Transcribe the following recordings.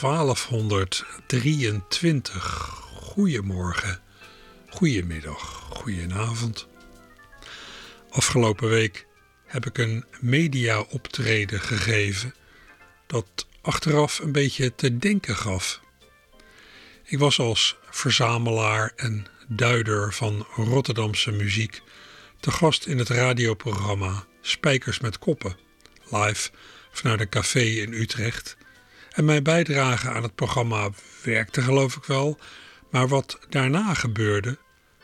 1223. Goedemorgen, goedemiddag, goedenavond. Afgelopen week heb ik een media-optreden gegeven dat achteraf een beetje te denken gaf. Ik was als verzamelaar en duider van Rotterdamse muziek te gast in het radioprogramma Spijkers met Koppen, live vanuit een café in Utrecht. En mijn bijdrage aan het programma werkte geloof ik wel, maar wat daarna gebeurde,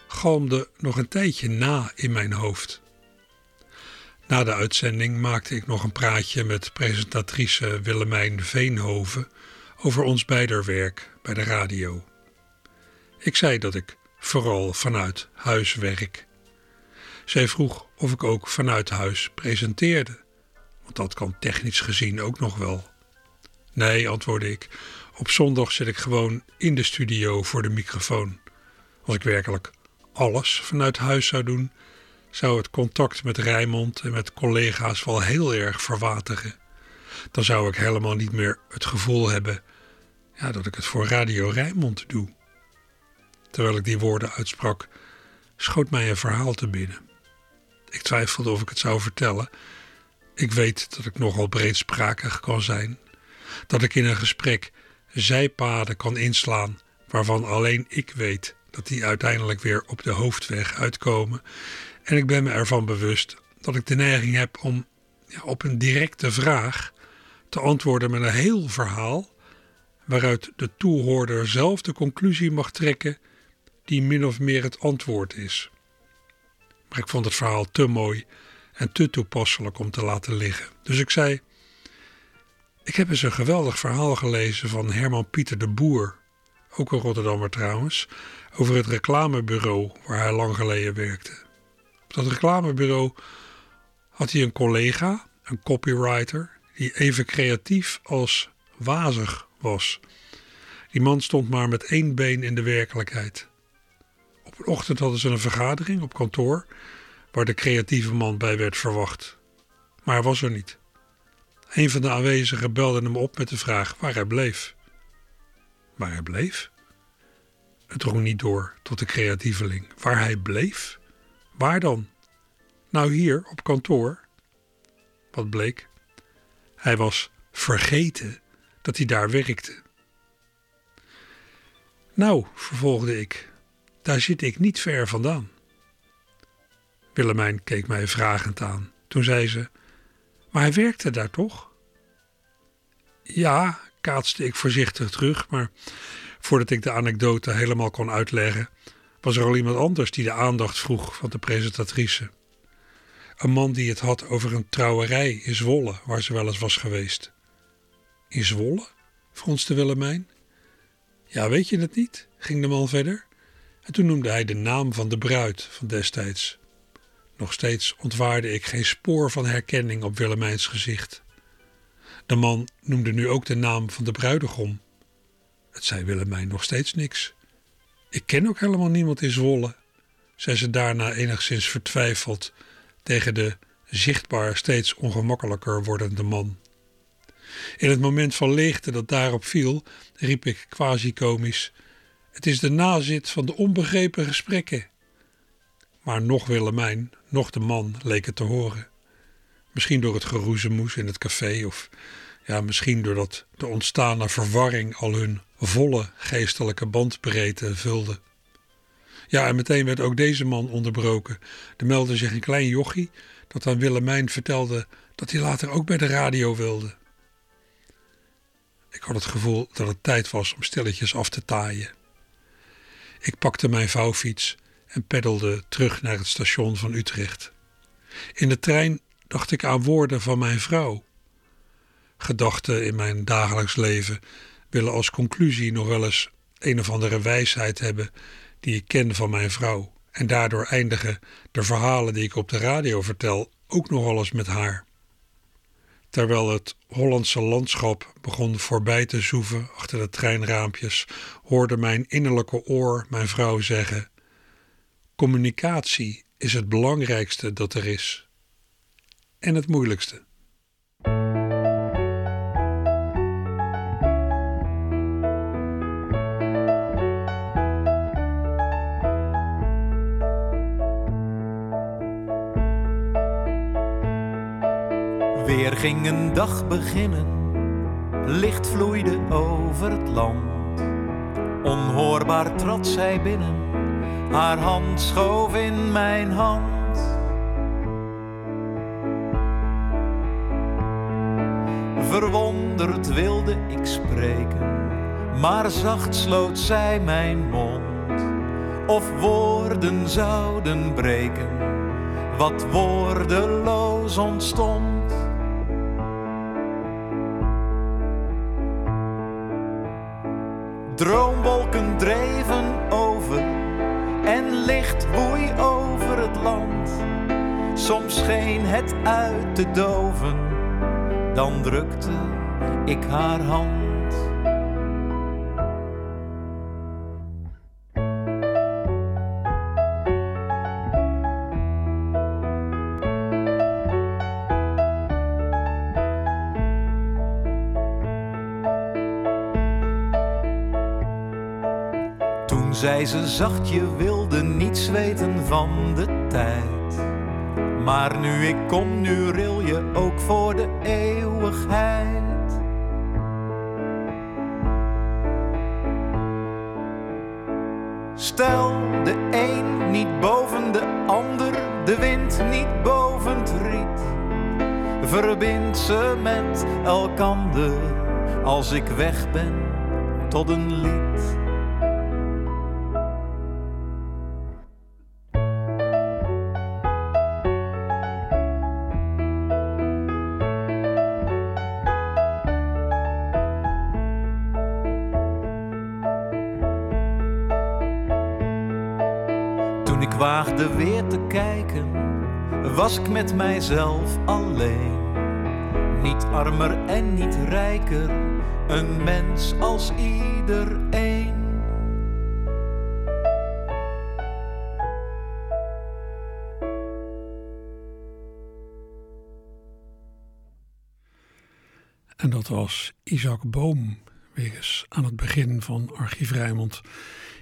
galmde nog een tijdje na in mijn hoofd. Na de uitzending maakte ik nog een praatje met presentatrice Willemijn Veenhoven over ons beider werk bij de radio. Ik zei dat ik vooral vanuit huis werk. Zij vroeg of ik ook vanuit huis presenteerde, want dat kan technisch gezien ook nog wel. Nee, antwoordde ik, op zondag zit ik gewoon in de studio voor de microfoon. Als ik werkelijk alles vanuit huis zou doen, zou het contact met Rijmond en met collega's wel heel erg verwateren. Dan zou ik helemaal niet meer het gevoel hebben ja, dat ik het voor Radio Rijnmond doe. Terwijl ik die woorden uitsprak, schoot mij een verhaal te binnen. Ik twijfelde of ik het zou vertellen. Ik weet dat ik nogal breedsprakig kan zijn, dat ik in een gesprek zijpaden kan inslaan waarvan alleen ik weet dat die uiteindelijk weer op de hoofdweg uitkomen. En ik ben me ervan bewust dat ik de neiging heb om ja, op een directe vraag te antwoorden met een heel verhaal, waaruit de toehoorder zelf de conclusie mag trekken die min of meer het antwoord is. Maar ik vond het verhaal te mooi en te toepasselijk om te laten liggen. Dus ik zei: Ik heb eens een geweldig verhaal gelezen van Herman Pieter de Boer, ook een Rotterdammer trouwens, over het reclamebureau waar hij lang geleden werkte. Op dat reclamebureau had hij een collega, een copywriter, die even creatief als wazig was. Die man stond maar met één been in de werkelijkheid. Op een ochtend hadden ze een vergadering op kantoor waar de creatieve man bij werd verwacht. Maar hij was er niet. Een van de aanwezigen belde hem op met de vraag waar hij bleef. Waar hij bleef? Het drong niet door tot de creatieveling. Waar hij bleef? Waar dan? Nou hier, op kantoor. Wat bleek? Hij was vergeten dat hij daar werkte. Nou, vervolgde ik, daar zit ik niet ver vandaan. Willemijn keek mij vragend aan. Toen zei ze: Maar hij werkte daar toch? Ja, kaatste ik voorzichtig terug, maar voordat ik de anekdote helemaal kon uitleggen, was er al iemand anders die de aandacht vroeg van de presentatrice. Een man die het had over een trouwerij in Zwolle, waar ze wel eens was geweest. In Zwolle? fronste Willemijn. Ja, weet je het niet? ging de man verder. En toen noemde hij de naam van de bruid van destijds. Nog steeds ontwaarde ik geen spoor van herkenning op Willemijns gezicht. De man noemde nu ook de naam van de bruidegom. Het zei Willemijn nog steeds niks. Ik ken ook helemaal niemand in Zwolle, zei ze daarna enigszins vertwijfeld tegen de zichtbaar steeds ongemakkelijker wordende man. In het moment van leegte dat daarop viel, riep ik quasi-komisch: Het is de nazit van de onbegrepen gesprekken. Maar nog Willemijn, nog de man leek het te horen. Misschien door het geroezemoes in het café of ja, misschien doordat de ontstane verwarring al hun volle geestelijke bandbreedte vulde. Ja, en meteen werd ook deze man onderbroken. Er meldde zich een klein jochie dat aan Willemijn vertelde dat hij later ook bij de radio wilde. Ik had het gevoel dat het tijd was om stilletjes af te taaien. Ik pakte mijn vouwfiets en peddelde terug naar het station van Utrecht. In de trein dacht ik aan woorden van mijn vrouw. Gedachten in mijn dagelijks leven willen als conclusie nog wel eens een of andere wijsheid hebben die ik ken van mijn vrouw. En daardoor eindigen de verhalen die ik op de radio vertel ook nog eens met haar. Terwijl het Hollandse landschap begon voorbij te zoeven achter de treinraampjes, hoorde mijn innerlijke oor mijn vrouw zeggen: Communicatie is het belangrijkste dat er is. En het moeilijkste. Weer ging een dag beginnen, licht vloeide over het land. Onhoorbaar trad zij binnen, haar hand schoof in mijn hand. Verwonderd wilde ik spreken, maar zacht sloot zij mijn mond. Of woorden zouden breken, wat woordeloos ontstond. Droomwolken dreven Soms scheen het uit te doven, dan drukte ik haar hand. zei ze zacht, je wilde niets weten van de tijd. Maar nu ik kom, nu ril je ook voor de eeuwigheid. Stel de een niet boven de ander, de wind niet boven het riet. Verbind ze met elkander als ik weg ben tot een lied. Met mijzelf alleen. Niet armer en niet rijker, een mens als iedereen. En dat was Isaac Boom, weer eens aan het begin van Archief Rijmond.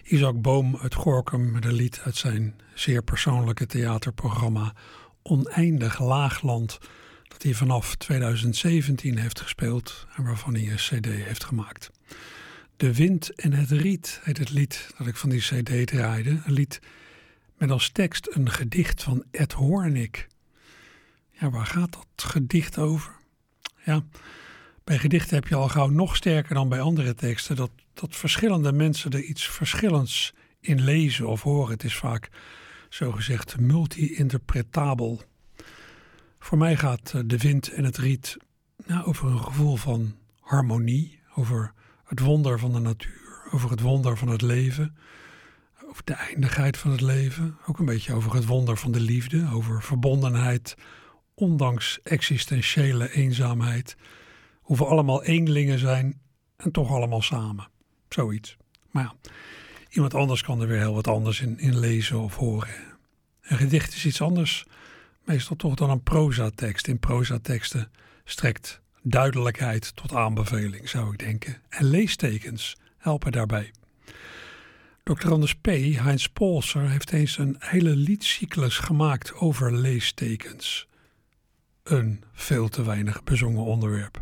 Isaac Boom uit Gorkum met een lied uit zijn zeer persoonlijke theaterprogramma Oneindig Laagland, dat hij vanaf 2017 heeft gespeeld en waarvan hij een CD heeft gemaakt. De Wind en het Riet heet het lied dat ik van die CD draaide. Een lied met als tekst een gedicht van Ed Hornik. Ja, waar gaat dat gedicht over? Ja, bij gedichten heb je al gauw nog sterker dan bij andere teksten dat, dat verschillende mensen er iets verschillends in lezen of horen. Het is vaak zogezegd multi-interpretabel. Voor mij gaat eh, de wind en het riet nou, over een gevoel van harmonie, over het wonder van de natuur, over het wonder van het leven, over de eindigheid van het leven, ook een beetje over het wonder van de liefde, over verbondenheid, ondanks existentiële eenzaamheid hoe we allemaal eenlingen zijn en toch allemaal samen. Zoiets. Maar ja, iemand anders kan er weer heel wat anders in, in lezen of horen. Een gedicht is iets anders, meestal toch dan een prozatekst. In prozateksten strekt duidelijkheid tot aanbeveling, zou ik denken. En leestekens helpen daarbij. Dr. Anders P., Heinz Polser, heeft eens een hele liedcyclus gemaakt over leestekens. Een veel te weinig bezongen onderwerp.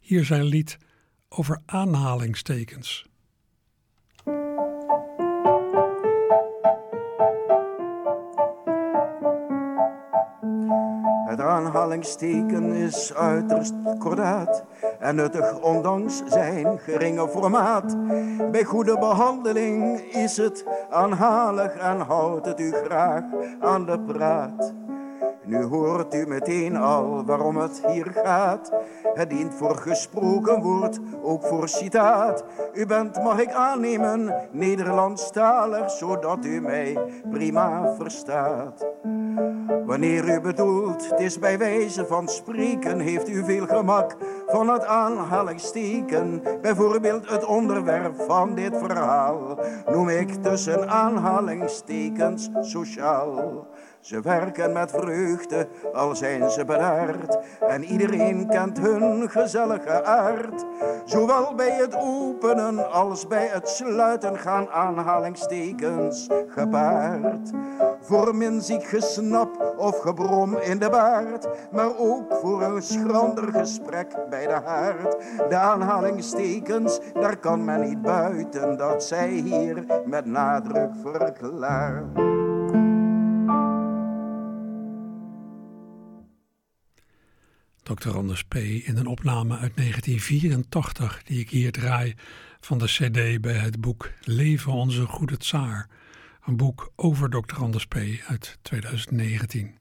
Hier zijn lied over aanhalingstekens. Het aanhalingsteken is uiterst kordaat en nuttig ondanks zijn geringe formaat. Bij goede behandeling is het aanhalig en houdt het u graag aan de praat. Nu hoort u meteen al waarom het hier gaat. Het dient voor gesproken woord, ook voor citaat. U bent, mag ik aannemen, Nederlandstalig, zodat u mij prima verstaat. Wanneer u bedoelt, is bij wijze van spreken, heeft u veel gemak van het aanhalingsteken. Bijvoorbeeld het onderwerp van dit verhaal noem ik tussen aanhalingstekens sociaal. Ze werken met vreugde, al zijn ze bedaard. En iedereen kent hun gezellige aard. Zowel bij het openen als bij het sluiten gaan aanhalingstekens gepaard. Voor minziek gesnap of gebrom in de baard. Maar ook voor een schrander gesprek bij de haard. De aanhalingstekens, daar kan men niet buiten. Dat zij hier met nadruk verklaart. Dr. Anders P. in een opname uit 1984 die ik hier draai van de cd bij het boek Leven onze goede tsaar. Een boek over Dr. Anders P. uit 2019.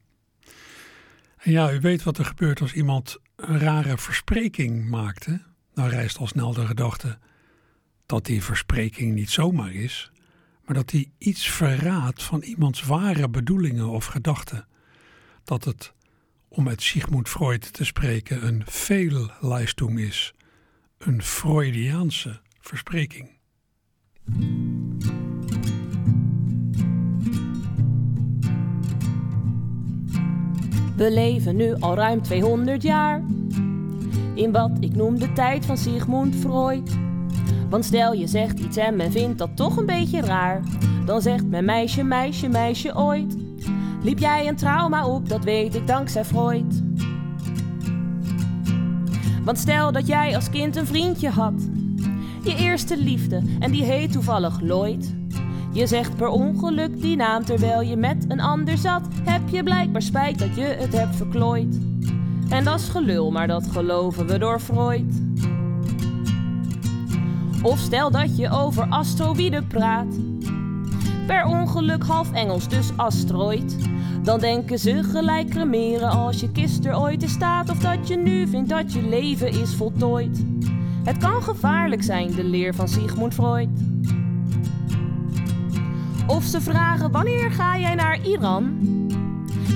En ja, u weet wat er gebeurt als iemand een rare verspreking maakte. Dan rijst al snel de gedachte dat die verspreking niet zomaar is, maar dat die iets verraadt van iemands ware bedoelingen of gedachten. Dat het om met Sigmund Freud te spreken, een veelleistung is, een Freudiaanse verspreking. We leven nu al ruim 200 jaar in wat ik noem de tijd van Sigmund Freud. Want stel je zegt iets en men vindt dat toch een beetje raar, dan zegt men meisje, meisje, meisje ooit. Liep jij een trauma op, dat weet ik dankzij Freud. Want stel dat jij als kind een vriendje had, je eerste liefde, en die heet toevallig Lloyd. Je zegt per ongeluk die naam terwijl je met een ander zat, heb je blijkbaar spijt dat je het hebt verklooid. En dat is gelul, maar dat geloven we door Freud. Of stel dat je over asteroïden praat. Per ongeluk half Engels, dus asteroid. Dan denken ze gelijk cremeren als je kist er ooit in staat. Of dat je nu vindt dat je leven is voltooid. Het kan gevaarlijk zijn, de leer van Sigmund Freud. Of ze vragen wanneer ga jij naar Iran?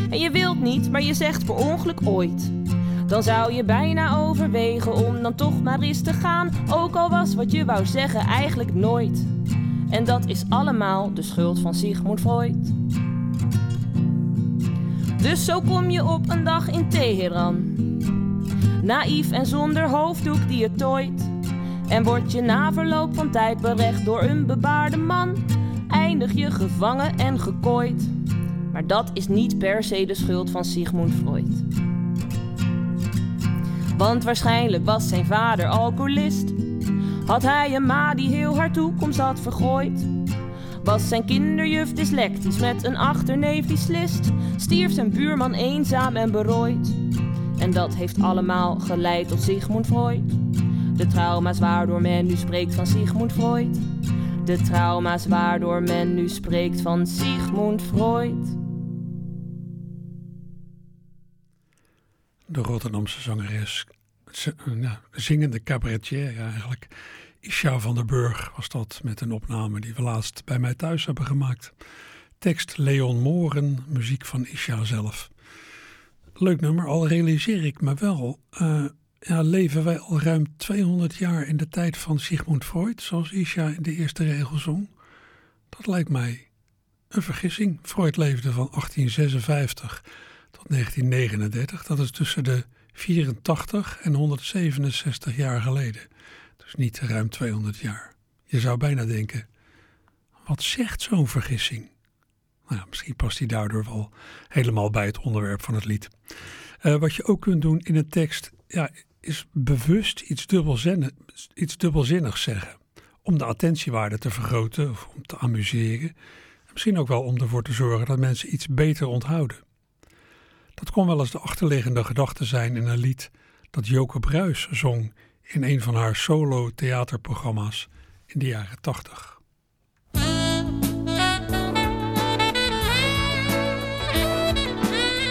En je wilt niet, maar je zegt per ongeluk ooit. Dan zou je bijna overwegen om dan toch maar eens te gaan. Ook al was wat je wou zeggen eigenlijk nooit. En dat is allemaal de schuld van Sigmund Freud. Dus zo kom je op een dag in Teheran. Naïef en zonder hoofddoek die je tooit. En word je na verloop van tijd berecht door een bebaarde man. Eindig je gevangen en gekooid. Maar dat is niet per se de schuld van Sigmund Freud. Want waarschijnlijk was zijn vader alcoholist. Had hij een ma die heel haar toekomst had vergooid. Was zijn kinderjuf dyslectisch met een achterneef die slist. Stierf zijn buurman eenzaam en berooid. En dat heeft allemaal geleid tot Sigmund Freud. De trauma's waardoor men nu spreekt van Sigmund Freud. De trauma's waardoor men nu spreekt van Sigmund Freud. De Rotterdamse zangeres, nou, zingende cabaretier eigenlijk. Isha van der Burg was dat met een opname die we laatst bij mij thuis hebben gemaakt. Tekst Leon Moren, muziek van Isha zelf. Leuk nummer, al realiseer ik me wel. Uh, ja, leven wij al ruim 200 jaar in de tijd van Sigmund Freud, zoals Isha in de eerste regel zong? Dat lijkt mij een vergissing. Freud leefde van 1856 tot 1939. Dat is tussen de 84 en 167 jaar geleden. Dus niet ruim 200 jaar. Je zou bijna denken, wat zegt zo'n vergissing? Nou, misschien past hij daardoor wel helemaal bij het onderwerp van het lied. Uh, wat je ook kunt doen in een tekst, ja, is bewust iets, dubbelzinnig, iets dubbelzinnigs zeggen. Om de attentiewaarde te vergroten of om te amuseren. Misschien ook wel om ervoor te zorgen dat mensen iets beter onthouden. Dat kon wel eens de achterliggende gedachte zijn in een lied dat Joke Bruis zong in een van haar solo theaterprogramma's in de jaren tachtig.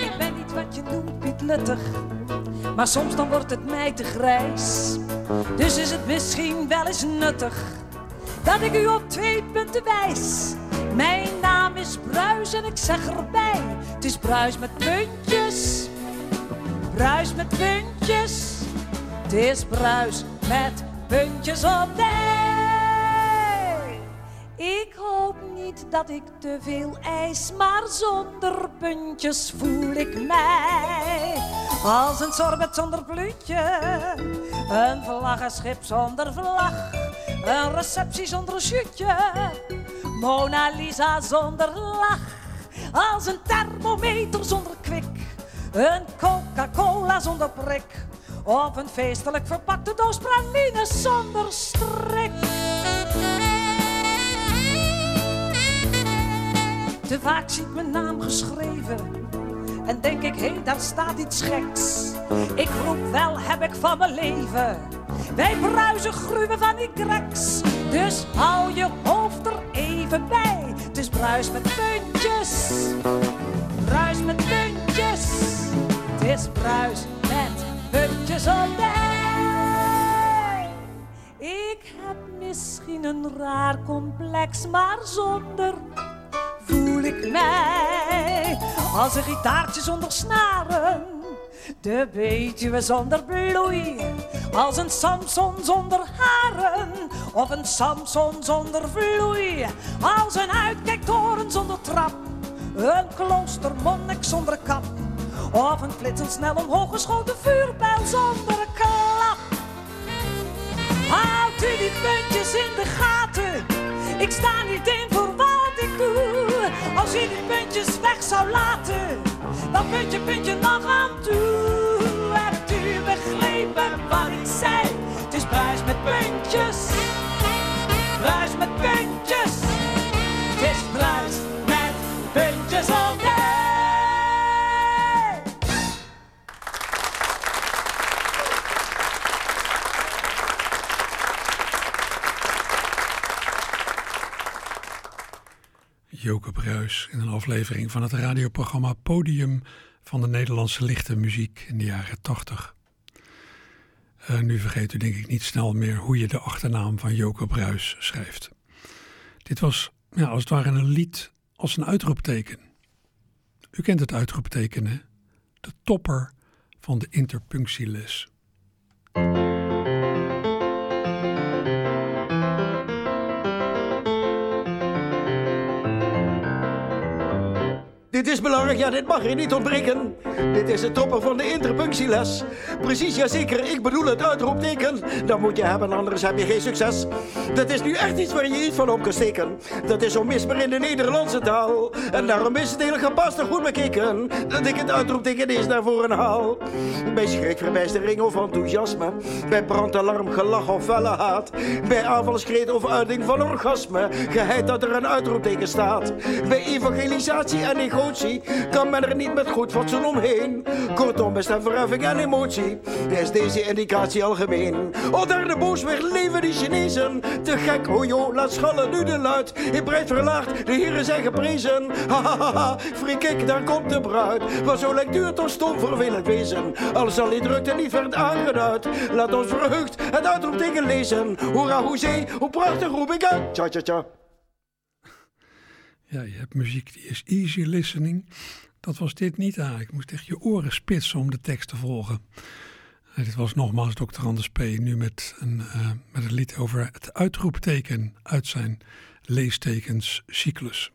Ik ben niet nuttig, maar soms dan wordt het mij te grijs. Dus is het misschien wel eens nuttig dat ik u op twee punten wijs. Mijn naam is Bruis en ik zeg erbij: het is Bruis met puntjes. Bruis met puntjes. Het is Bruis met puntjes op de Ik hoop niet dat ik te veel eis, maar zonder puntjes voel ik mij. Als een sorbet zonder plutje, een vlaggenschip zonder vlag, een receptie zonder shootje, Mona Lisa zonder lach. Als een thermometer zonder kwik, een Coca-Cola zonder prik. Of een feestelijk verpakte doos pralines zonder strik. Te vaak ziet mijn naam geschreven en denk ik, hé, hey, daar staat iets geks. Ik roep wel, heb ik van mijn leven. Wij bruisen gruwen van die kreks. Dus hou je hoofd er even bij. Het is bruis met puntjes. Bruis met puntjes. Het is bruis op de Ik heb misschien een raar complex, maar zonder voel ik mij. Als een gitaartje zonder snaren. De we zonder bloei, als een Samson zonder haren, of een Samson zonder vloei, als een uitkijktoren zonder trap, een kloostermonnik zonder kap, of een flitsend snel omhoog geschoten vuurbijl zonder klap. Houdt u die puntjes in de gaten, ik sta niet in voor wat ik doe. Als je die puntjes weg zou laten, dan puntje, puntje nog aan toe. Hebt u begrepen wat ik zei? Het is bruis met puntjes, bruis met puntjes. Het is bruis met puntjes Joke Bruis in een aflevering van het radioprogramma Podium van de Nederlandse lichte muziek in de jaren 80. Uh, nu vergeet u denk ik niet snel meer hoe je de achternaam van Joke Bruis schrijft. Dit was ja, als het ware een lied als een uitroepteken. U kent het uitroepteken, hè? De topper van de interpunctieles. Dit is belangrijk, ja, dit mag je niet ontbreken. Dit is de topper van de interpunctieles. Precies, ja zeker, ik bedoel het uitroepteken. Dat moet je hebben, anders heb je geen succes. Dat is nu echt iets waar je iets van op kan steken. Dat is onmisbaar in de Nederlandse taal. En daarom is het heel gepast en goed bekeken. Dat ik het uitroepteken eens naar voren haal. Bij schrik, verbijstering of enthousiasme. Bij brandalarm, gelach of felle haat. Bij aanvalskreet of uiting van orgasme. Geheid dat er een uitroepteken staat. Bij evangelisatie en ego kan men er niet met goed fatsoen omheen. Kortom, bij stemverheffing en emotie is deze indicatie algemeen. Oh, daar de booswicht leven die Chinezen. Te gek, oh joh, laat schallen nu de luid. In breed verlaagd, de heren zijn geprezen. Hahaha, frikik, daar komt de bruid. Maar zo lijkt duur toch stom vervelend wezen. Al zal die drukte niet werd aangeduid. Laat ons verheugd het uitroepteken lezen. Hoera, hoezee, hoe prachtig roep ik uit. Tja, tja, tja. Ja, je hebt muziek die is easy listening. Dat was dit niet eigenlijk. Je moest echt je oren spitsen om de tekst te volgen. En dit was nogmaals Dr. Anders P. Nu met een, uh, met een lied over het uitroepteken uit zijn leestekenscyclus.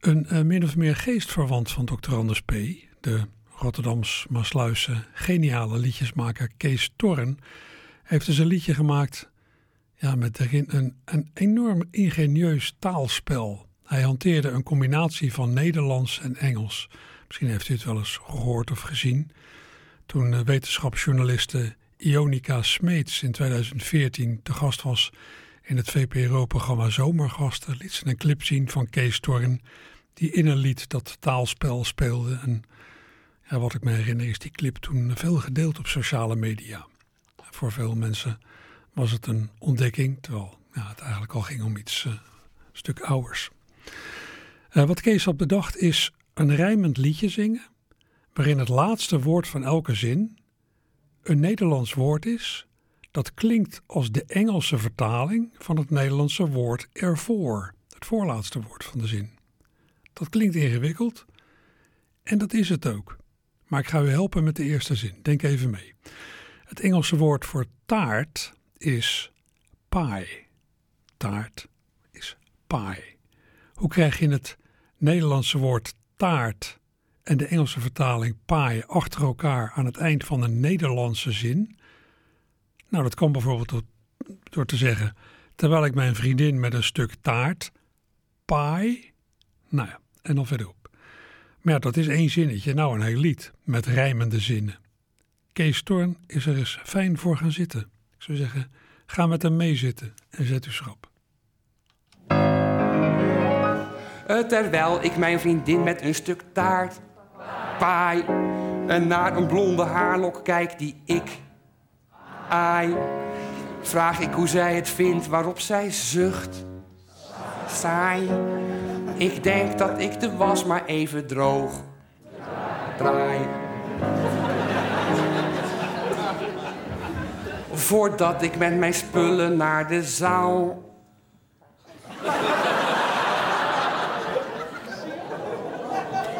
Een uh, min of meer geestverwant van Dr. Anders P., de Rotterdams-Maasluisse geniale liedjesmaker Kees Torren, heeft dus een liedje gemaakt ja, met daarin een, een enorm ingenieus taalspel. Hij hanteerde een combinatie van Nederlands en Engels. Misschien heeft u het wel eens gehoord of gezien. Toen wetenschapsjournaliste Ionica Smeets in 2014 te gast was in het VPRO-programma Zomergasten, liet ze een clip zien van Kees Torn, die in een lied dat taalspel speelde. En ja, wat ik me herinner is die clip toen veel gedeeld op sociale media. Voor veel mensen was het een ontdekking, terwijl ja, het eigenlijk al ging om iets uh, stuk ouders. Uh, wat Kees had bedacht is een rijmend liedje zingen waarin het laatste woord van elke zin een Nederlands woord is dat klinkt als de Engelse vertaling van het Nederlandse woord ervoor, het voorlaatste woord van de zin. Dat klinkt ingewikkeld en dat is het ook. Maar ik ga u helpen met de eerste zin. Denk even mee. Het Engelse woord voor taart is pie. Taart is pie. Hoe krijg je het Nederlandse woord taart en de Engelse vertaling pie achter elkaar aan het eind van een Nederlandse zin? Nou, dat kan bijvoorbeeld door, te zeggen: terwijl ik mijn vriendin met een stuk taart, pie. Nou ja, en dan verderop. Maar ja, dat is één zinnetje, nou een heel lied met rijmende zinnen. Kees Storn is er eens fijn voor gaan zitten. Ik zou zeggen, ga met hem meezitten en zet u schrap. Terwijl ik mijn vriendin met een stuk taart paai en naar een blonde haarlok kijk die ik aai, vraag ik hoe zij het vindt waarop zij zucht. Saai, ik denk dat ik de was maar even droog draai. Voordat ik met mijn spullen naar de zaal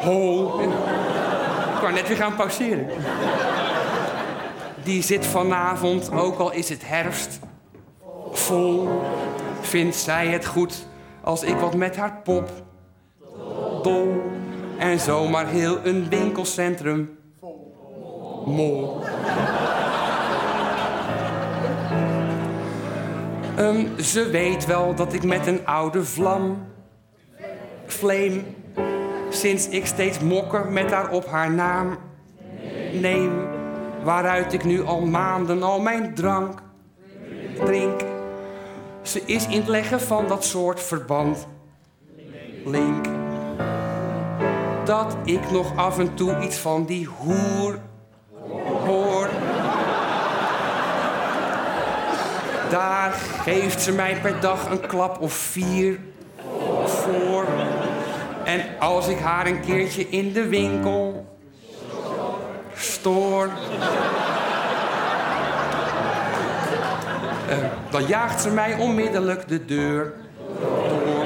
Ik kan net weer gaan pauzeren. Die zit vanavond, ook al is het herfst, vol. Vindt zij het goed als ik wat met haar pop? Dol. En zomaar heel een winkelcentrum. Mol. Um, ze weet wel dat ik met een oude vlam. Flame sinds ik steeds mokker met haar op haar naam neem, waaruit ik nu al maanden al mijn drank drink. Ze is in het leggen van dat soort verband. Link. Dat ik nog af en toe iets van die hoer hoor. Daar geeft ze mij per dag een klap of vier voor. En als ik haar een keertje in de winkel stoor. Uh, dan jaagt ze mij onmiddellijk de deur door.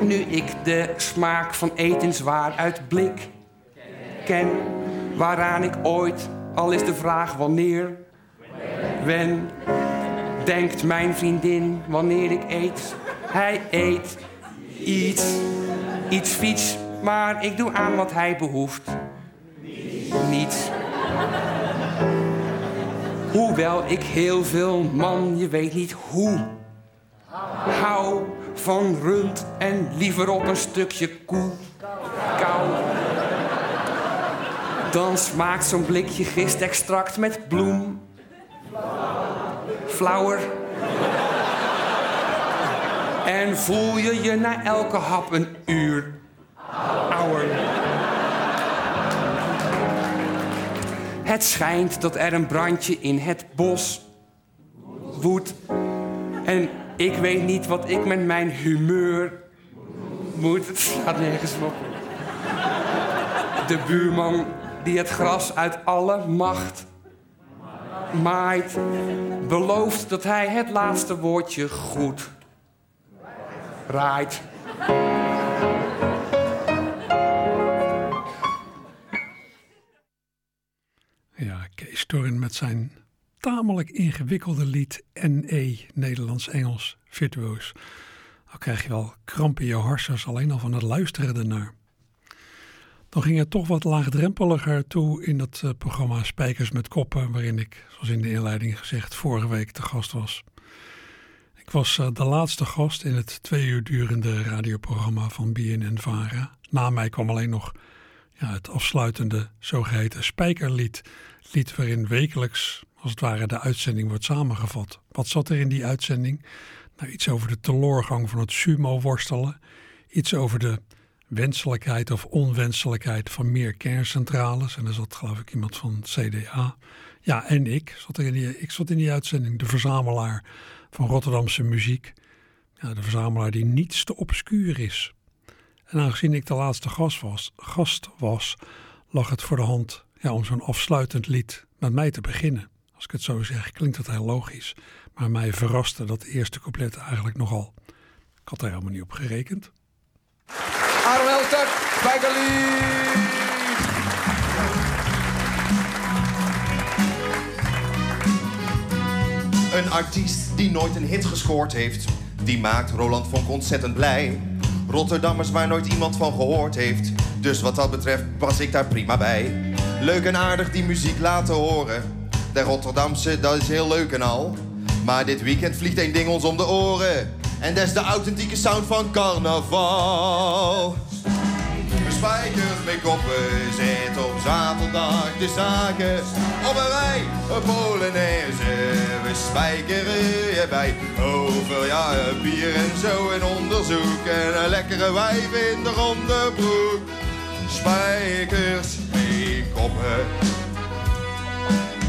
Nu ik de smaak van eten zwaar uit blik ken, waaraan ik ooit, al is de vraag wanneer, wen, denkt mijn vriendin wanneer ik eet, hij eet iets, iets fiets, maar ik doe aan wat hij behoeft. Niets. Hoewel ik heel veel man, je weet niet hoe, hou van rund en liever op een stukje koe. Kou. Dan smaakt zo'n blikje gistextract met bloem. Flauwer en voel je je na elke hap een uur ouder. Het schijnt dat er een brandje in het bos woedt. En ik weet niet wat ik met mijn humeur moet. Het slaat nergens. De buurman die het gras uit alle macht maait, belooft dat hij het laatste woordje goed Right. Ja, Kees Torren met zijn tamelijk ingewikkelde lied NE, Nederlands-Engels, virtuoos. Dan krijg je wel kramp in je harsers alleen al van het luisteren ernaar. Dan ging het toch wat laagdrempeliger toe in dat uh, programma Spijkers met Koppen, waarin ik, zoals in de inleiding gezegd, vorige week te gast was. Ik was eh, de laatste gast in het twee uur durende radioprogramma van BNN Vara. Na mij kwam alleen nog ja, het afsluitende zogeheten spijkerlied. Lied waarin wekelijks, als het ware, de uitzending wordt samengevat. Wat zat er in die uitzending? Nou, iets over de teloorgang van het sumo-worstelen. Iets over de wenselijkheid of onwenselijkheid van meer kerncentrales. En er zat geloof ik iemand van CDA. Ja, en ik zat, er in die, ik zat in die uitzending, de verzamelaar van Rotterdamse muziek. Ja, de verzamelaar die niets te obscuur is. En aangezien ik de laatste gast was, gast was lag het voor de hand ja, om zo'n afsluitend lied met mij te beginnen. Als ik het zo zeg, klinkt dat heel logisch. Maar mij verraste dat eerste couplet eigenlijk nogal. Ik had er helemaal niet op gerekend. Aaron Elstak, Een artiest die nooit een hit gescoord heeft, die maakt Roland Vonk ontzettend blij. Rotterdammers waar nooit iemand van gehoord heeft, dus wat dat betreft was ik daar prima bij. Leuk en aardig die muziek laten horen, de Rotterdamse dat is heel leuk en al. Maar dit weekend vliegt één ding ons om de oren, en dat is de authentieke sound van carnaval. Spijkers met koppen zet op zaterdag de zaken op een rij, een Polonaise. We spijkeren je bij over ja, bier en zo en onderzoek en een lekkere wijf in de ronde broek. Spijkers met koppen.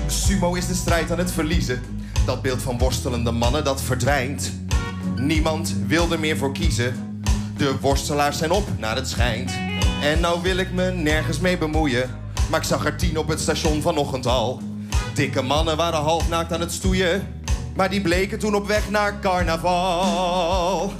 Sumo is de strijd aan het verliezen. Dat beeld van worstelende mannen dat verdwijnt. Niemand wil er meer voor kiezen. De worstelaars zijn op, naar het schijnt. En nou wil ik me nergens mee bemoeien. Maar ik zag er tien op het station vanochtend al. Dikke mannen waren half naakt aan het stoeien. Maar die bleken toen op weg naar carnaval.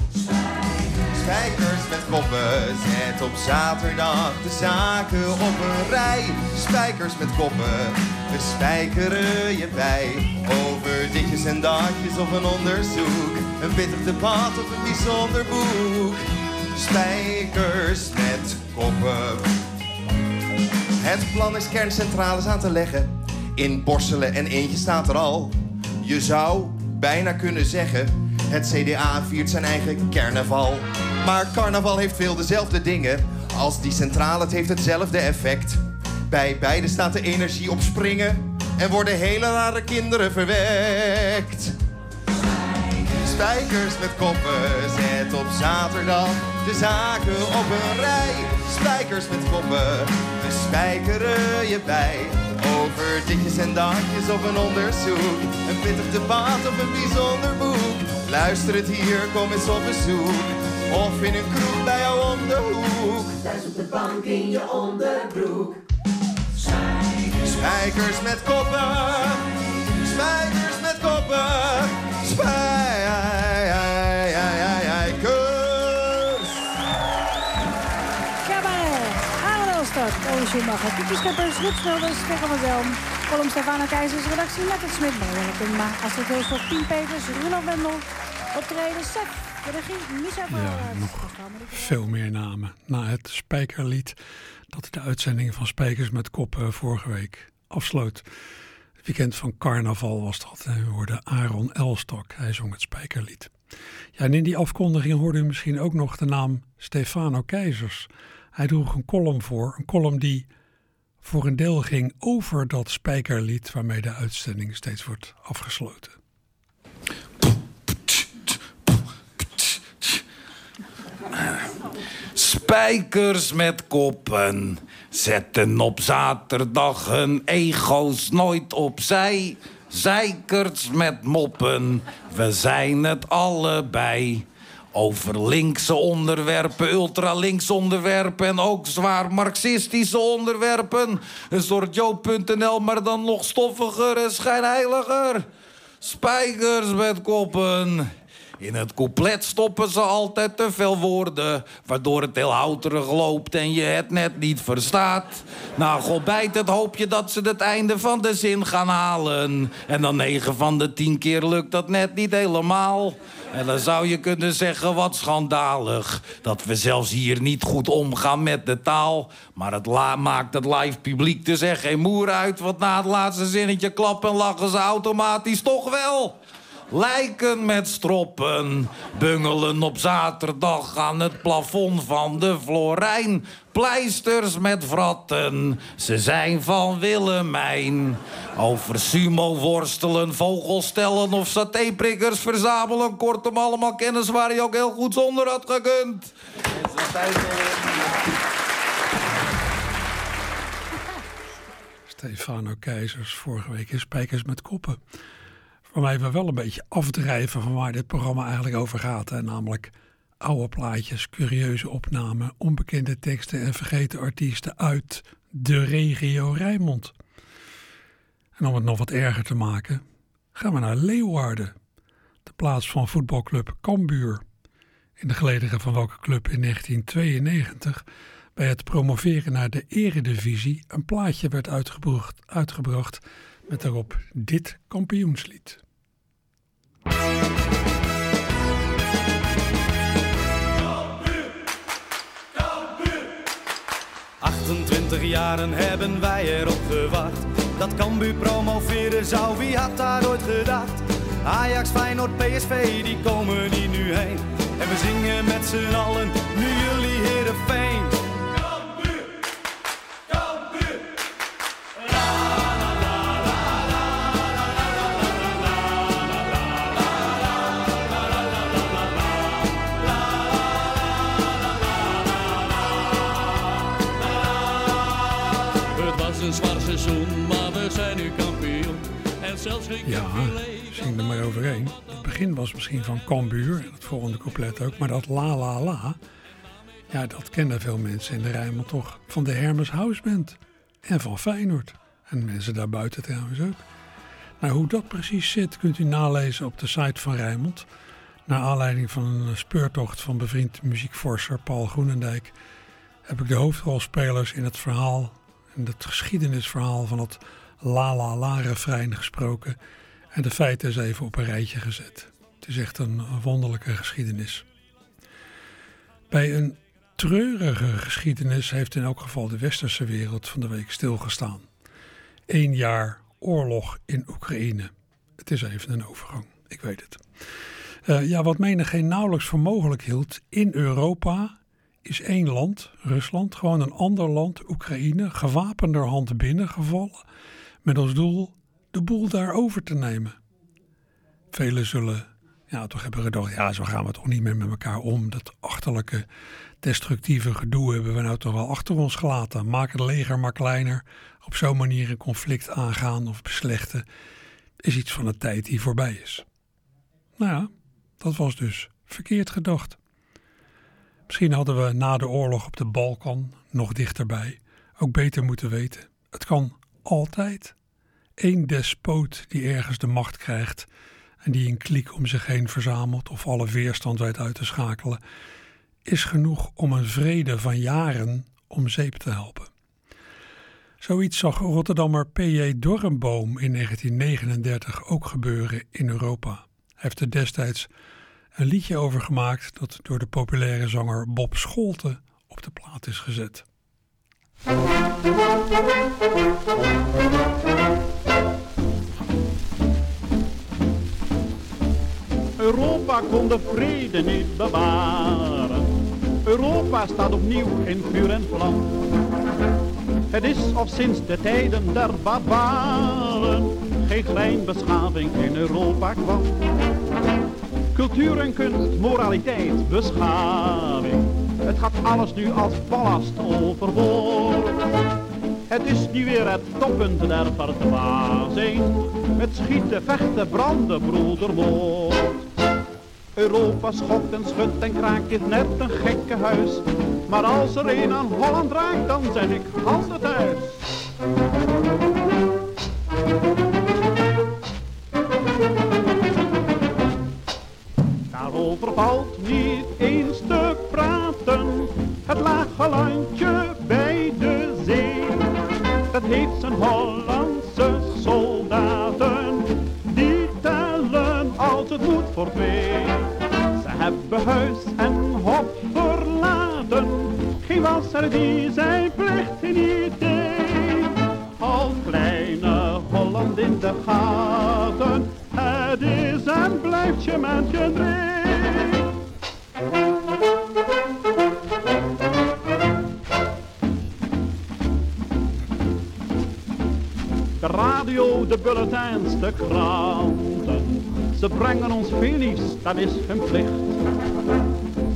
Spijkers met koppen, zet op zaterdag de zaken op een rij. Spijkers met koppen, we spijkeren je bij. Over ditjes en datjes of een onderzoek. Een bitter debat of een bijzonder boek. Spijkers met koppen. Het plan is kerncentrales aan te leggen. In Borselen en eentje staat er al. Je zou bijna kunnen zeggen... het CDA viert zijn eigen carnaval. Maar carnaval heeft veel dezelfde dingen. Als die centrale, het heeft hetzelfde effect. Bij beide staat de energie op springen... en worden hele rare kinderen verwekt. Spijkers met koppen, zet op zaterdag de zaken op een rij. Spijkers met koppen, we spijkeren je bij. Over ditjes en datjes of een onderzoek. Een pittig debat of een bijzonder boek. Luister het hier, kom eens op bezoek. Of in een kroeg bij jou om de hoek. Thuis op de bank in je onderbroek. Spijkers met koppen, spijkers met koppen, spijkers. Schumacher, Kiki Scheppers, Ruud Smulders, Stefan van Zelm, column Stefano Keizers, redactie Lekker Smit, Marjane Kumma, Astrid Heustok, Pien Peters, Ronald Wendel, optreden de regie Micha Ja, nog veel meer namen. Na het Spijkerlied dat de uitzending van Spijkers met Koppen vorige week afsloot. Het weekend van carnaval was dat. En we hoorden Aaron Elstok. Hij zong het Spijkerlied. Ja, en in die afkondiging hoorde u misschien ook nog de naam Stefano Keizers. Hij droeg een column voor. Een column die voor een deel ging over dat Spijkerlied waarmee de uitzending steeds wordt afgesloten. Spijkers met koppen zetten op zaterdag hun ego's nooit opzij. Zeikers met moppen, we zijn het allebei. Over linkse onderwerpen, ultralinks onderwerpen en ook zwaar marxistische onderwerpen. Een soort Joop.nl, maar dan nog stoffiger en schijnheiliger. Spijkers met koppen. In het couplet stoppen ze altijd te veel woorden, waardoor het heel houterig loopt en je het net niet verstaat. Nou, god bijt het hoop je dat ze het einde van de zin gaan halen. En dan negen van de tien keer lukt dat net niet helemaal. En dan zou je kunnen zeggen wat schandalig. Dat we zelfs hier niet goed omgaan met de taal. Maar het maakt het live publiek dus echt geen moer uit. Want na het laatste zinnetje klappen en lachen ze automatisch toch wel. Lijken met stroppen, bungelen op zaterdag aan het plafond van de Florijn. Pleisters met vratten, ze zijn van Willemijn. Over sumo worstelen, vogels stellen of satéprikkers verzamelen. Kortom, allemaal kennis waar je ook heel goed zonder had gekund. Stefano Keizers, vorige week in Spijkers met Koppen. Waarmee we wel een beetje afdrijven van waar dit programma eigenlijk over gaat. Hè? Namelijk oude plaatjes, curieuze opnamen, onbekende teksten en vergeten artiesten uit de regio Rijnmond. En om het nog wat erger te maken, gaan we naar Leeuwarden, de plaats van voetbalclub Cambuur. In de gelederen van welke club in 1992 bij het promoveren naar de eredivisie een plaatje werd uitgebracht met daarop dit kampioenslied. 28 jaren hebben wij erop gewacht. Dat Cambuur promoveren zou, wie had daar ooit gedacht? Ajax, Feyenoord, PSV, die komen hier nu heen. En we zingen met z'n allen, nu jullie heren Ja, zing er maar overheen. Het begin was misschien van Cambuur, het volgende couplet ook, maar dat la la la, ja, dat kennen veel mensen in de Rijnmond toch van de Hermes House Band en van Feyenoord. En mensen daarbuiten trouwens ook. Nou, hoe dat precies zit kunt u nalezen op de site van Rijnmond. Naar aanleiding van een speurtocht van bevriend muziekforser Paul Groenendijk heb ik de hoofdrolspelers in het verhaal, in het geschiedenisverhaal van het la la la refrein gesproken en de feiten eens even op een rijtje gezet. Het is echt een wonderlijke geschiedenis. Bij een treurige geschiedenis heeft in elk geval de westerse wereld van de week stilgestaan. Eén jaar oorlog in Oekraïne. Het is even een overgang, ik weet het. Uh, ja, wat menigeen nauwelijks voor mogelijk hield, in Europa is één land, Rusland, gewoon een ander land, Oekraïne, gewapenderhand binnengevallen met als doel de boel daar over te nemen. Velen zullen ja, toch hebben gedacht, ja, zo gaan we toch niet meer met elkaar om. Dat achterlijke, destructieve gedoe hebben we nou toch wel achter ons gelaten. Maak het leger maar kleiner. Op zo'n manier een conflict aangaan of beslechten is iets van de tijd die voorbij is. Nou ja, dat was dus verkeerd gedacht. Misschien hadden we na de oorlog op de Balkan, nog dichterbij, ook beter moeten weten. Het kan altijd één despoot die ergens de macht krijgt en die een kliek om zich heen verzamelt of alle weerstand weet uit te schakelen, is genoeg om een vrede van jaren om zeep te helpen. Zoiets zag Rotterdammer P.J. Dorrenboom in 1939 ook gebeuren in Europa. Hij heeft er destijds een liedje over gemaakt dat door de populaire zanger Bob Scholte op de plaat is gezet. Europa kon de vrede niet bewaren. Europa staat opnieuw in vuur en vlam. Het is of sinds de tijden der barbaren geen klein beschaving in Europa kwam. Cultuur en kunst, moraliteit, beschaving. Alles nu als ballast overboord. Het is nu weer het toppunt der verdwazing. Met schieten, vechten, branden, broedermoord. Europa schokt en schudt en kraakt is net een gekke huis. Maar als er een aan Holland raakt, dan zeg ik handen thuis. Daarover valt Wasser die zijn plicht niet deed. Al kleine Holland in de gaten. Het is en blijft je met je. De radio, de bulletins, de kranten. Ze brengen ons veel dat is hun plicht.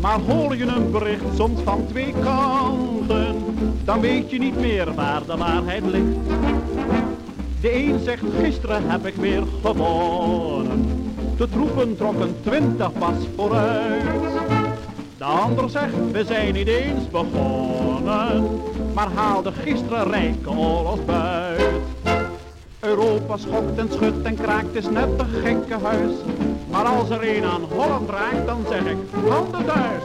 Maar hoor je een bericht soms van twee kanten, dan weet je niet meer waar de waarheid ligt. De een zegt gisteren heb ik weer gewonnen. De troepen trokken twintig pas vooruit. De ander zegt, we zijn niet eens begonnen, maar haalde gisteren rijke oorlogs buit. Europa schokt en schudt en kraakt, is net een gekke huis. Maar als er een aan Holland raakt, dan zeg ik, handen thuis.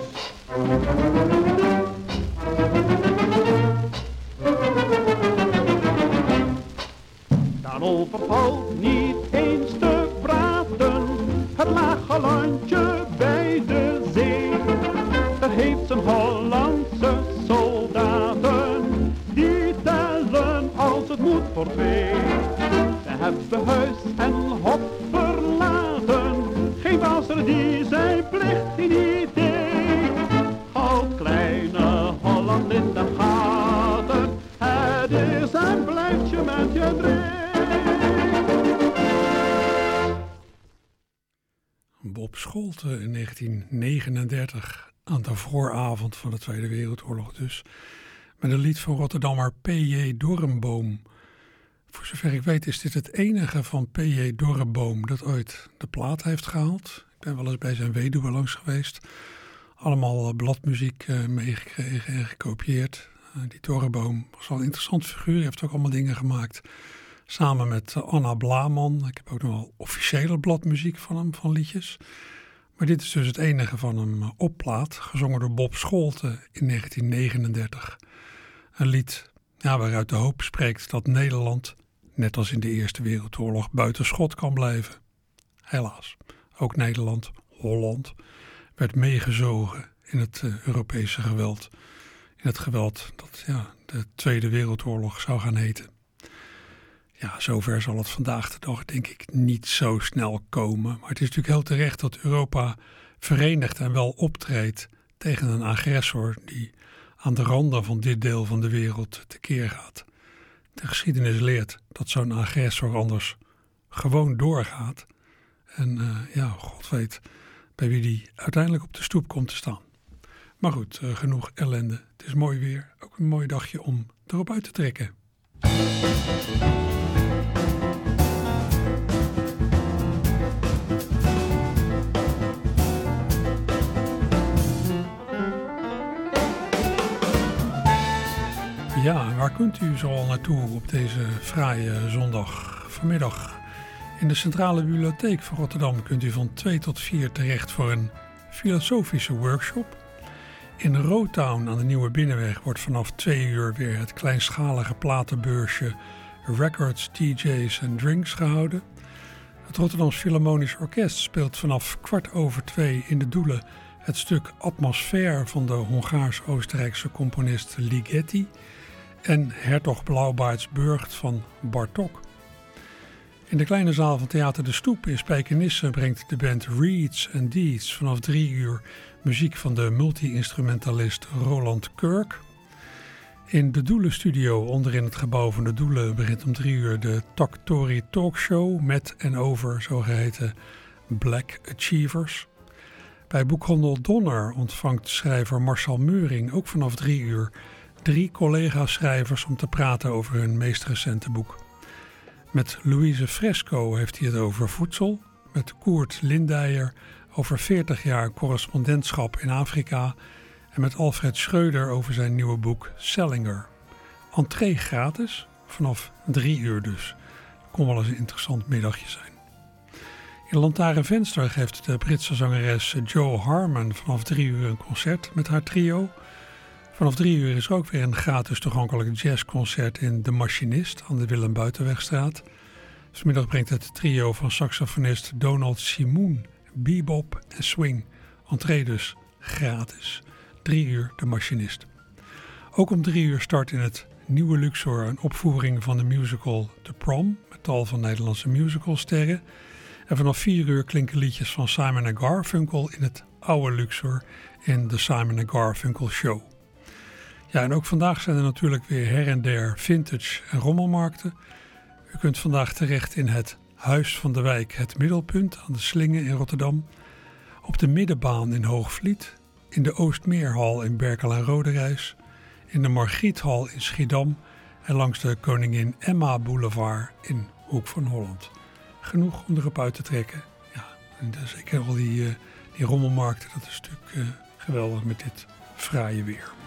Dan overvalt niet eens te praten het lage landje bij de zee. Het heeft zijn Hollandse soldaten, die tellen als het moet voor twee. Ze hebben huis Scholte in 1939, aan de vooravond van de Tweede Wereldoorlog dus, met een lied van Rotterdammer P.J. Dorrenboom. Voor zover ik weet is dit het enige van P.J. Dorrenboom dat ooit de plaat heeft gehaald. Ik ben wel eens bij zijn weduwe langs geweest. Allemaal eh, bladmuziek eh, meegekregen en gekopieerd. Eh, die Dorrenboom was wel een interessant figuur. Hij heeft ook allemaal dingen gemaakt samen met eh, Anna Blaman. Ik heb ook nog officiële bladmuziek van hem, van liedjes. Maar dit is dus het enige van hem eh, op plaat, gezongen door Bob Scholte in 1939. Een lied ja, waaruit de hoop spreekt dat Nederland, net als in de Eerste Wereldoorlog, buiten schot kan blijven. Helaas, ook Nederland, Holland, werd meegezogen in het eh, Europese geweld. In het geweld dat ja, de Tweede Wereldoorlog zou gaan heten. Ja, zover zal het vandaag de dag denk ik niet zo snel komen. Maar het is natuurlijk heel terecht dat Europa verenigt en wel optreedt tegen een agressor die aan de randen van dit deel van de wereld tekeer gaat. De geschiedenis leert dat zo'n agressor anders gewoon doorgaat. En uh, ja, God weet bij wie die uiteindelijk op de stoep komt te staan. Maar goed, uh, genoeg ellende. Het is mooi weer. Ook een mooi dagje om erop uit te trekken. Ja, waar kunt u zo al naartoe op deze fraaie zondag vanmiddag? In de Centrale Bibliotheek van Rotterdam kunt u van 2 tot 4 terecht voor een filosofische workshop. In Rotown aan de Nieuwe Binnenweg wordt vanaf 2 uur weer het kleinschalige platenbeursje Records, DJ's en Drinks gehouden. Het Rotterdams Philharmonisch Orkest speelt vanaf kwart over twee in de Doelen het stuk Atmosfeer van de Hongaars-Oostenrijkse componist Ligeti en Hertog Blauwbaards Burgt van Bartok. In de kleine zaal van Theater de Stoep in Spijkenisse brengt de band Reeds and Deeds vanaf drie uur muziek van de multi-instrumentalist Roland Kirk. In de Doelenstudio onderin het gebouw van de Doelen begint om drie uur de Talk Talkshow met en over zogeheten Black Achievers. Bij boekhandel Donner ontvangt schrijver Marcel Meuring ook vanaf drie uur drie collega-schrijvers om te praten over hun meest recente boek. Met Louise Fresco heeft hij het over voedsel, met Koert Lindijer over 40 jaar correspondentschap in Afrika en met Alfred Schreuder over zijn nieuwe boek Sellinger. Entree gratis, vanaf drie uur dus. Kon wel eens een interessant middagje zijn. In Lantaren Venster geeft de Britse zangeres Joe Harmon vanaf drie uur een concert met haar trio. Vanaf drie uur is er ook weer een gratis toegankelijk jazzconcert in De Machinist aan de Willem Buitenwegstraat. Vanmiddag brengt het trio van saxofonist Donald Simoen bebop en swing. Entree dus gratis. Drie uur De Machinist. Ook om drie uur start in het Nieuwe Luxor een opvoering van de musical The Prom met tal van Nederlandse musicalsterren. En vanaf vier uur klinken liedjes van Simon Garfunkel in het oude Luxor in de Simon Garfunkel Show. Ja, en ook vandaag zijn er natuurlijk weer her en der vintage en rommelmarkten. U kunt vandaag terecht in het Huis van de Wijk, het middelpunt aan de Slingen in Rotterdam. Op de Middenbaan in Hoogvliet, in de Oostmeerhal in Berkel en Roderijs, in de Margriethal in Schiedam en langs de Koningin Emma Boulevard in Hoek van Holland. Genoeg om erop uit te trekken. Ja, en zeker al die, uh, die rommelmarkten, dat is natuurlijk uh, geweldig met dit fraaie weer.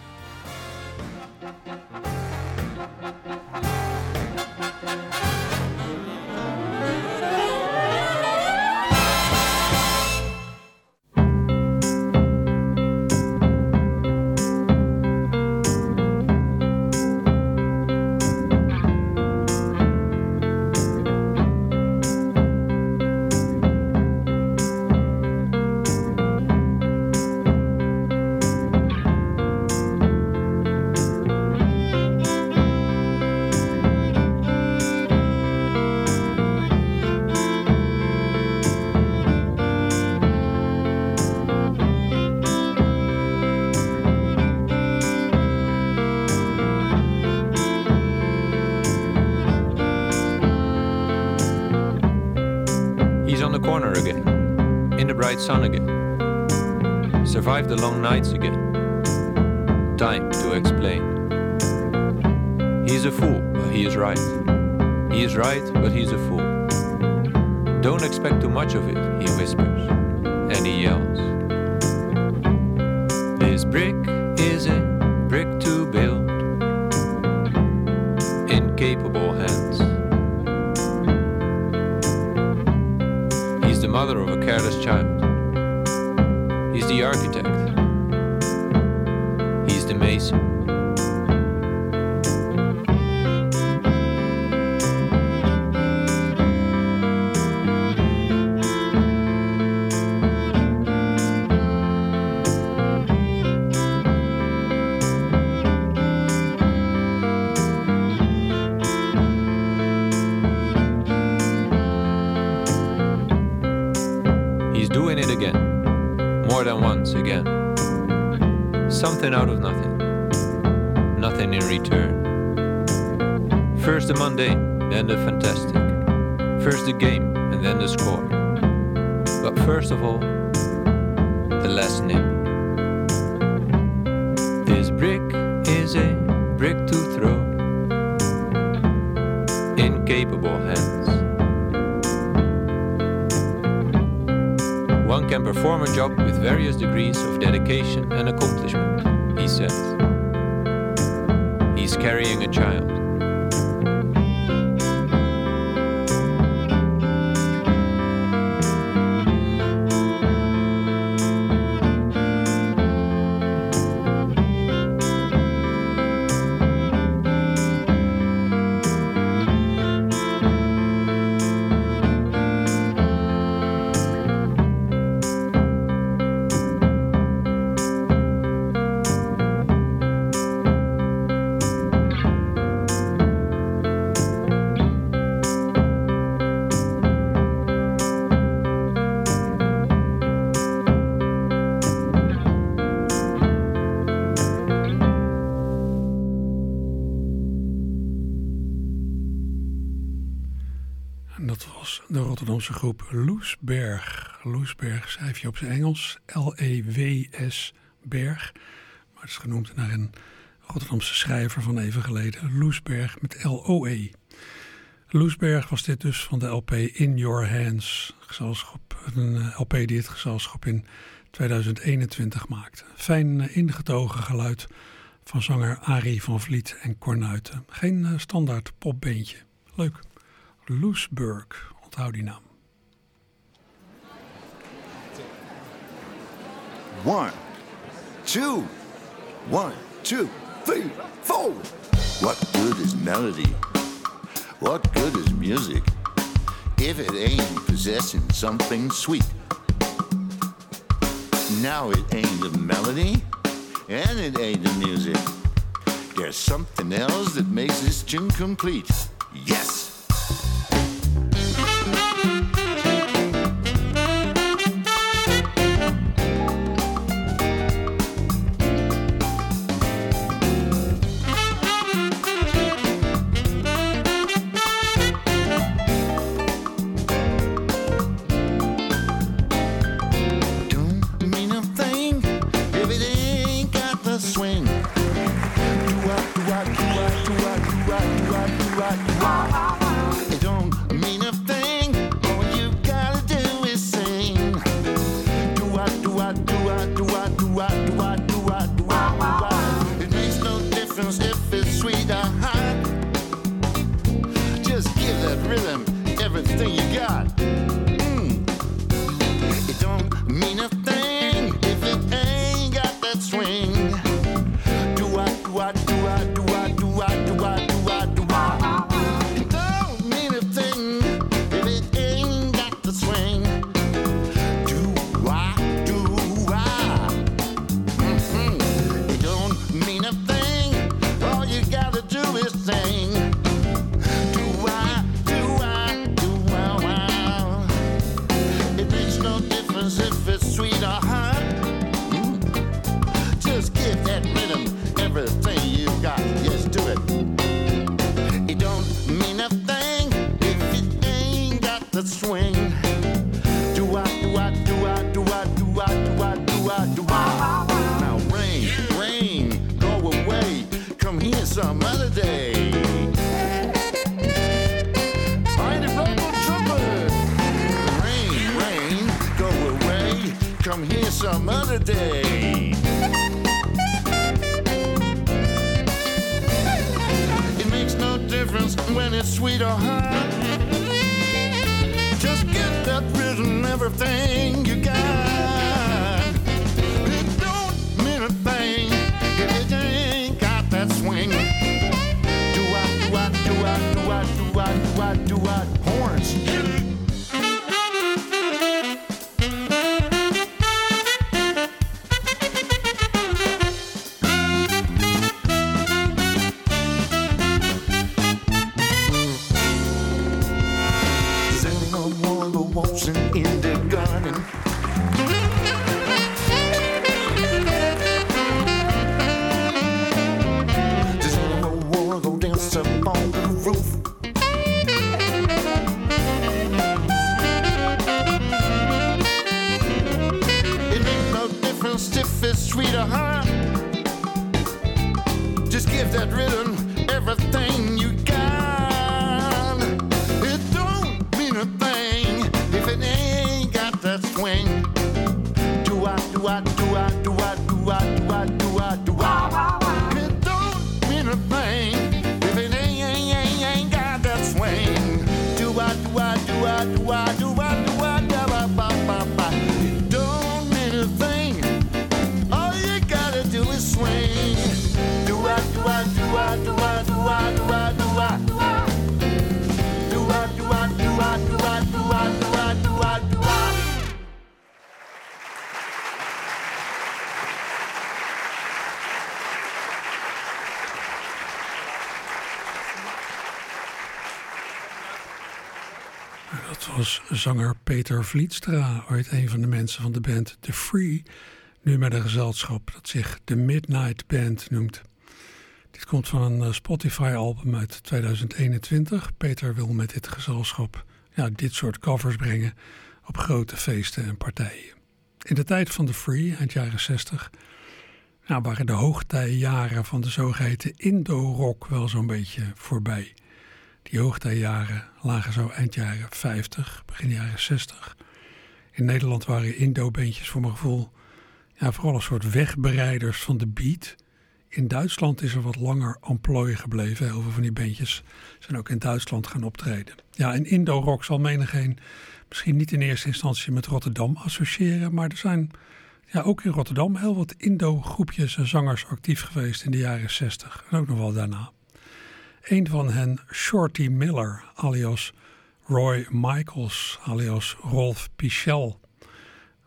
Mother of a careless child. He's the architect. He's the mason. Something out of nothing. Nothing in return. First the mundane, then the fantastic. First the game, and then the score. But first of all, the last nip. This brick is a brick to throw. Incapable hands. One can perform a job with various degrees of dedication and says. He's carrying a child. Groep Loesberg. Loesberg schrijf je op zijn Engels. L-E-W-S Berg. Maar het is genoemd naar een Rotterdamse schrijver van even geleden. Loesberg met L-O-E. Loesberg was dit dus van de LP In Your Hands. Gezelschap, een eh, LP die het gezelschap in 2021 maakte. Fijn eh, ingetogen geluid van zanger Arie van Vliet en Cornuiten. Geen eh, standaard popbeentje. Leuk. Loesburg, onthoud die naam. One, two, one, two, three, four. What good is melody? What good is music if it ain't possessing something sweet? Now it ain't the melody and it ain't the music. There's something else that makes this tune complete. Yes! Difference when it's sweet or hot. Just get that rhythm, everything you got. Dat was zanger Peter Vlietstra, ooit een van de mensen van de band The Free. Nu met een gezelschap dat zich de Midnight Band noemt. Dit komt van een eh, Spotify-album uit 2021. Peter wil met dit gezelschap ja, dit soort covers brengen op grote feesten en partijen. In de tijd van The Free, eind jaren 60, ja, waren de hoogtijjaren van de zogeheten Indo-rock wel zo'n beetje voorbij. Die lagen zo eind jaren 50, begin jaren 60. In Nederland waren Indo-bandjes voor mijn gevoel ja, vooral een soort wegbereiders van de beat. In Duitsland is er wat langer amplooi gebleven. Heel veel van die bandjes zijn ook in Duitsland gaan optreden. Ja, en Indo-rock zal menigeen misschien niet in eerste instantie met Rotterdam associëren. Maar er zijn ja, ook in Rotterdam heel wat Indo-groepjes en zangers actief geweest in de jaren 60. En ook nog wel daarna. Een van hen, Shorty Miller, alias Roy Michaels, alias Rolf Pichel.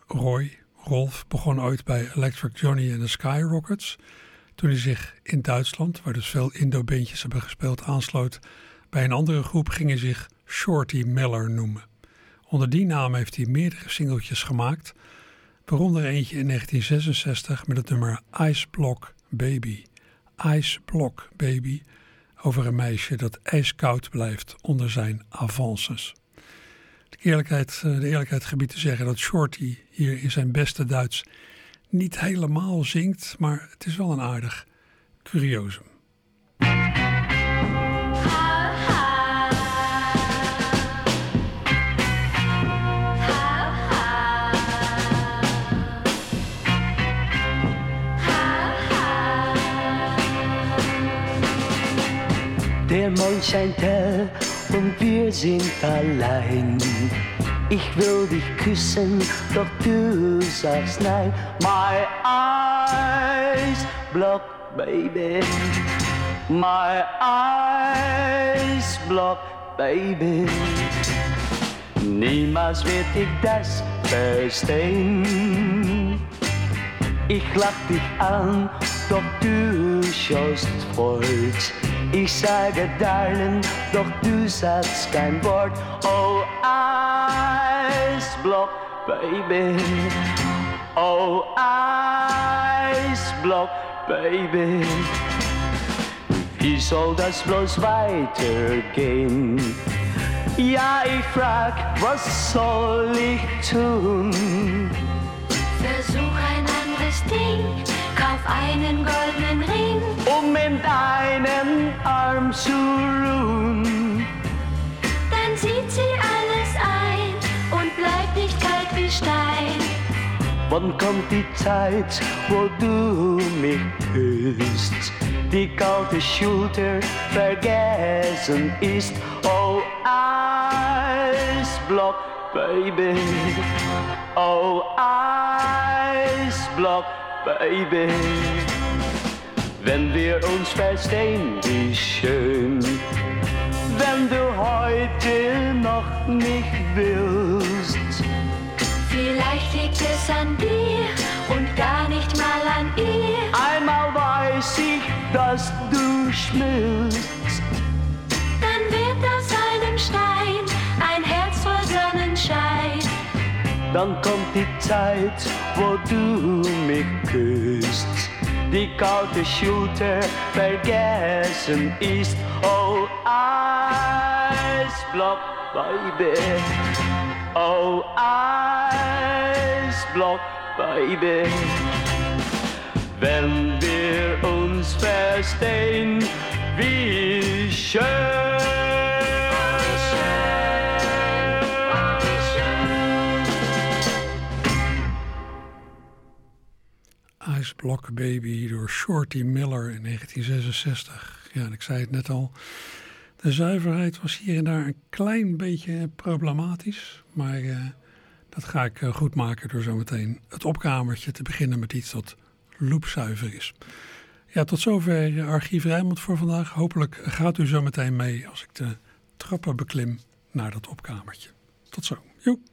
Roy, Rolf, begon ooit bij Electric Johnny en de Skyrockets. Toen hij zich in Duitsland, waar dus veel Indo-bandjes hebben gespeeld, aansloot bij een andere groep, ging hij zich Shorty Miller noemen. Onder die naam heeft hij meerdere singeltjes gemaakt, waaronder eentje in 1966 met het nummer Ice Block Baby. Ice Block Baby, over een meisje dat ijskoud blijft onder zijn avances. De eerlijkheid, eh, de eerlijkheid gebied te zeggen dat Shorty hier in zijn beste Duits niet helemaal zingt, maar het is wel een aardig curiosum. Der Mondschein hell und wir sind allein. Ich will dich küssen, doch du sagst nein. My eyes block, baby. My eyes block, baby. Niemals wird ich das verstehen. Ich lach dich an, doch du schaust fort. Ich sage Darling, doch du sagst kein Wort. Oh, Eisblock, baby. Oh, Eisblock, baby. Wie soll das bloß weitergehen? Ja, ich frag, was soll ich tun? Anderes Ding, kauf einen goldenen Ring. Um in deinen Arm zu ruhen. Dann sieht sie alles ein und bleibt nicht kalt wie Stein. Wann kommt die Zeit, wo du mich küsst? Die kalte Schulter vergessen ist. Oh, Eisblock, baby. Oh, Eisblock, baby. Wenn wir uns verstehen, wie schön. Wenn du heute noch nicht willst. Vielleicht liegt es an dir und gar nicht mal an ihr. Einmal weiß ich, dass du schmilzt. Dann wird aus einem Stein Dann kommt die Zeit, wo du mich küsst. Die kalte Schulter vergessen ist. Oh, Eisblock, baby. Oh, Eisblock, baby. Wenn wir uns verstehen, wie schön. Ice Block Baby door Shorty Miller in 1966. Ja, en ik zei het net al. De zuiverheid was hier en daar een klein beetje problematisch. Maar uh, dat ga ik uh, goed maken door zometeen het opkamertje te beginnen met iets dat loopzuiver is. Ja, tot zover Archief Rijnmond voor vandaag. Hopelijk gaat u zo meteen mee als ik de trappen beklim naar dat opkamertje. Tot zo. Joep.